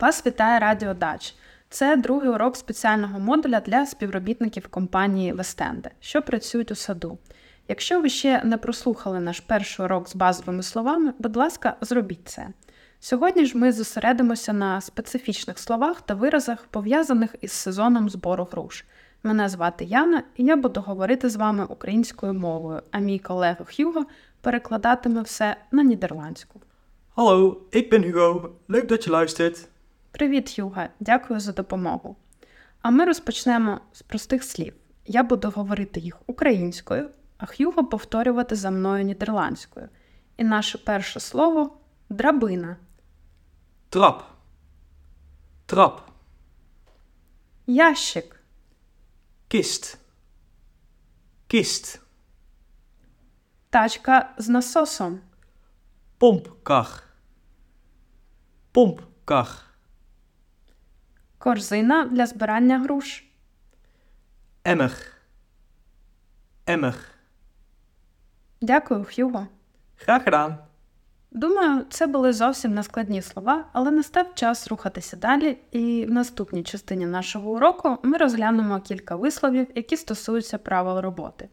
Вас вітає Радіо Дач. Це другий урок спеціального модуля для співробітників компанії Вестенде, що працюють у саду. Якщо ви ще не прослухали наш перший урок з базовими словами, будь ласка, зробіть це. Сьогодні ж ми зосередимося на специфічних словах та виразах, пов'язаних із сезоном збору груш. Мене звати Яна, і я буду говорити з вами українською мовою, а мій колега Хьюго перекладатиме все на нідерландську. Hallo, ik ben Hugo. Leuk dat je luistert. Привіт, Юга, дякую за допомогу. А ми розпочнемо з простих слів. Я буду говорити їх українською, а Хьюго повторювати за мною нідерландською. І наше перше слово драбина, Trap. Trap. ящик, Kist. Kist. тачка з насосом, Pompkar. Pompkar. Корзина для збирання груш, Emmer. Emmer. Дякую, Хьюго. Graag gedaan. Думаю, це були зовсім нескладні слова, але настав час рухатися далі, і в наступній частині нашого уроку ми розглянемо кілька висловів, які стосуються правил роботи.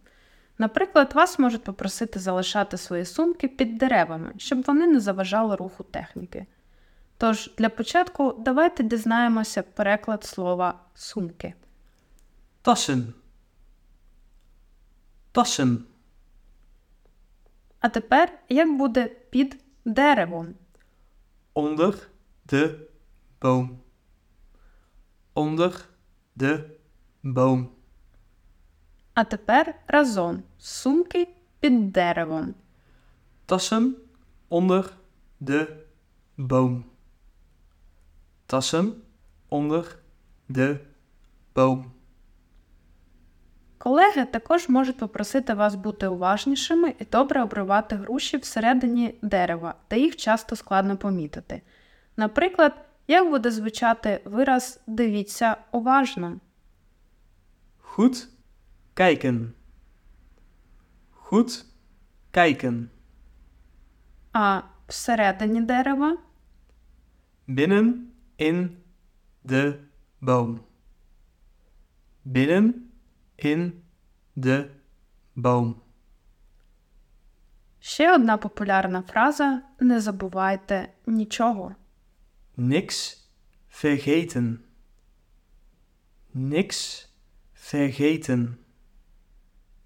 Наприклад, вас можуть попросити залишати свої сумки під деревами, щоб вони не заважали руху техніки. Тож, для початку давайте дізнаємося переклад слова сумки. Tassen. Tassen. А тепер як буде під деревом? Onder de boom. Onder de boom. А тепер разом сумки під деревом. Tassen onder de boom. Tassen onder de boom. Колеги також можуть попросити вас бути уважнішими і добре обривати груші всередині дерева, де їх часто складно помітити. Наприклад, як буде звучати вираз дивіться уважно. Goed kijken. Goed kijken. А всередині дерева Binnen in de boom. Binnen in de boom. ще одна популярна фраза не забувайте нічого. Niks vergeten. Niks vergeten.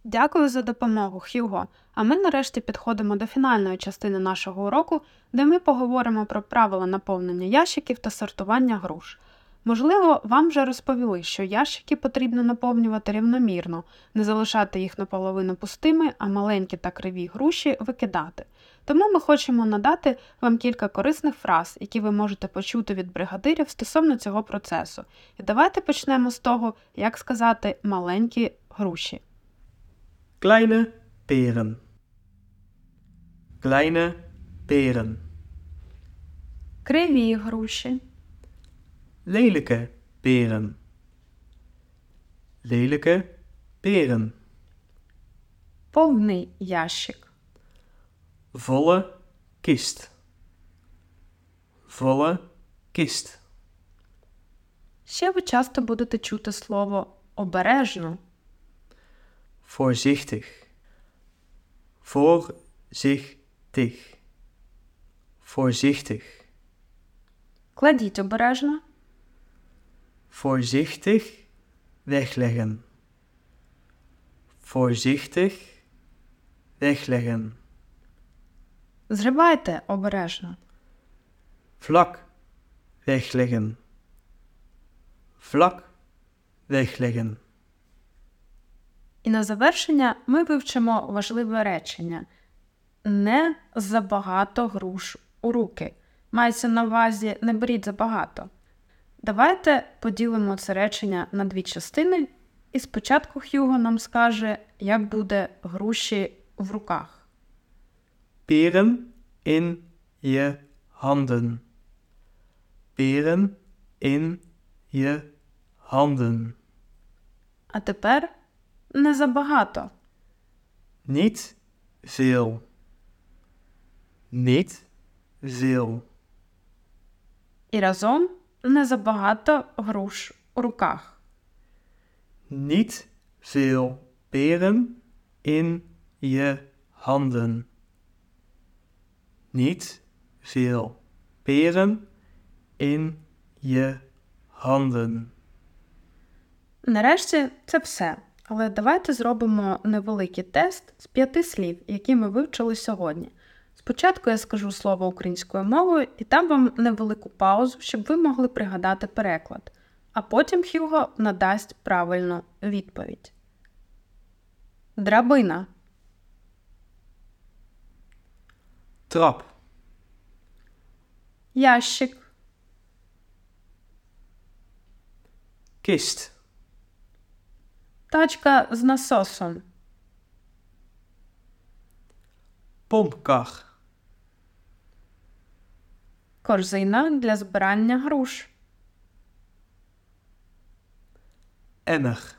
Дякую за допомогу, Хьюго. А ми нарешті підходимо до фінальної частини нашого уроку, де ми поговоримо про правила наповнення ящиків та сортування груш. Можливо, вам вже розповіли, що ящики потрібно наповнювати рівномірно, не залишати їх наполовину пустими, а маленькі та криві груші викидати. Тому ми хочемо надати вам кілька корисних фраз, які ви можете почути від бригадирів стосовно цього процесу. І давайте почнемо з того, як сказати маленькі груші. Kleine peren. Kleine peren. Криві груші, Lelijke peren. Lelijke peren. повний ящик, Volle kist. Volle kist. Ще ви часто будете чути слово обережно, Voorzichtig. Voorzichtig. Voorzichtig. кладіть обережно, Voorzichtig wegleggen. Voorzichtig wegleggen. зривайте обережно, Vlak wegleggen. Vlak wegleggen. І на завершення ми вивчимо важливе речення не забагато груш у руки. Мається на увазі не беріть забагато. Давайте поділимо це речення на дві частини, і спочатку Хьюго нам скаже, як буде груші в руках. Peren in je handen. Peren in je handen. А тепер не забагато. Niet veel. Niet veel. І разом Не забагато груш у руках. Niet veel peren in je handen. Niet veel peren in je handen. Нарешті це все. Але давайте зробимо невеликий тест з п'яти слів, які ми вивчили сьогодні. Спочатку я скажу слово українською мовою і дам вам невелику паузу, щоб ви могли пригадати переклад, а потім Хьюго надасть правильну відповідь. Драбина, Trap, ящик, kist, тачка з насосом, pompkar, корзина для збирання груш, emmer,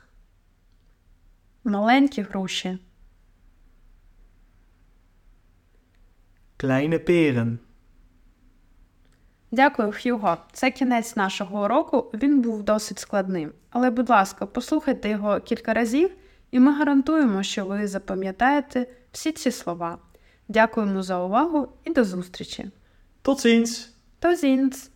маленькі груші, kleine peren. Дякую, Хьюго. Це кінець нашого уроку. Він був досить складним. Але, будь ласка, послухайте його кілька разів, і ми гарантуємо, що ви запам'ятаєте всі ці слова. Дякуємо за увагу і до зустрічі. Tot ziens! До зінц!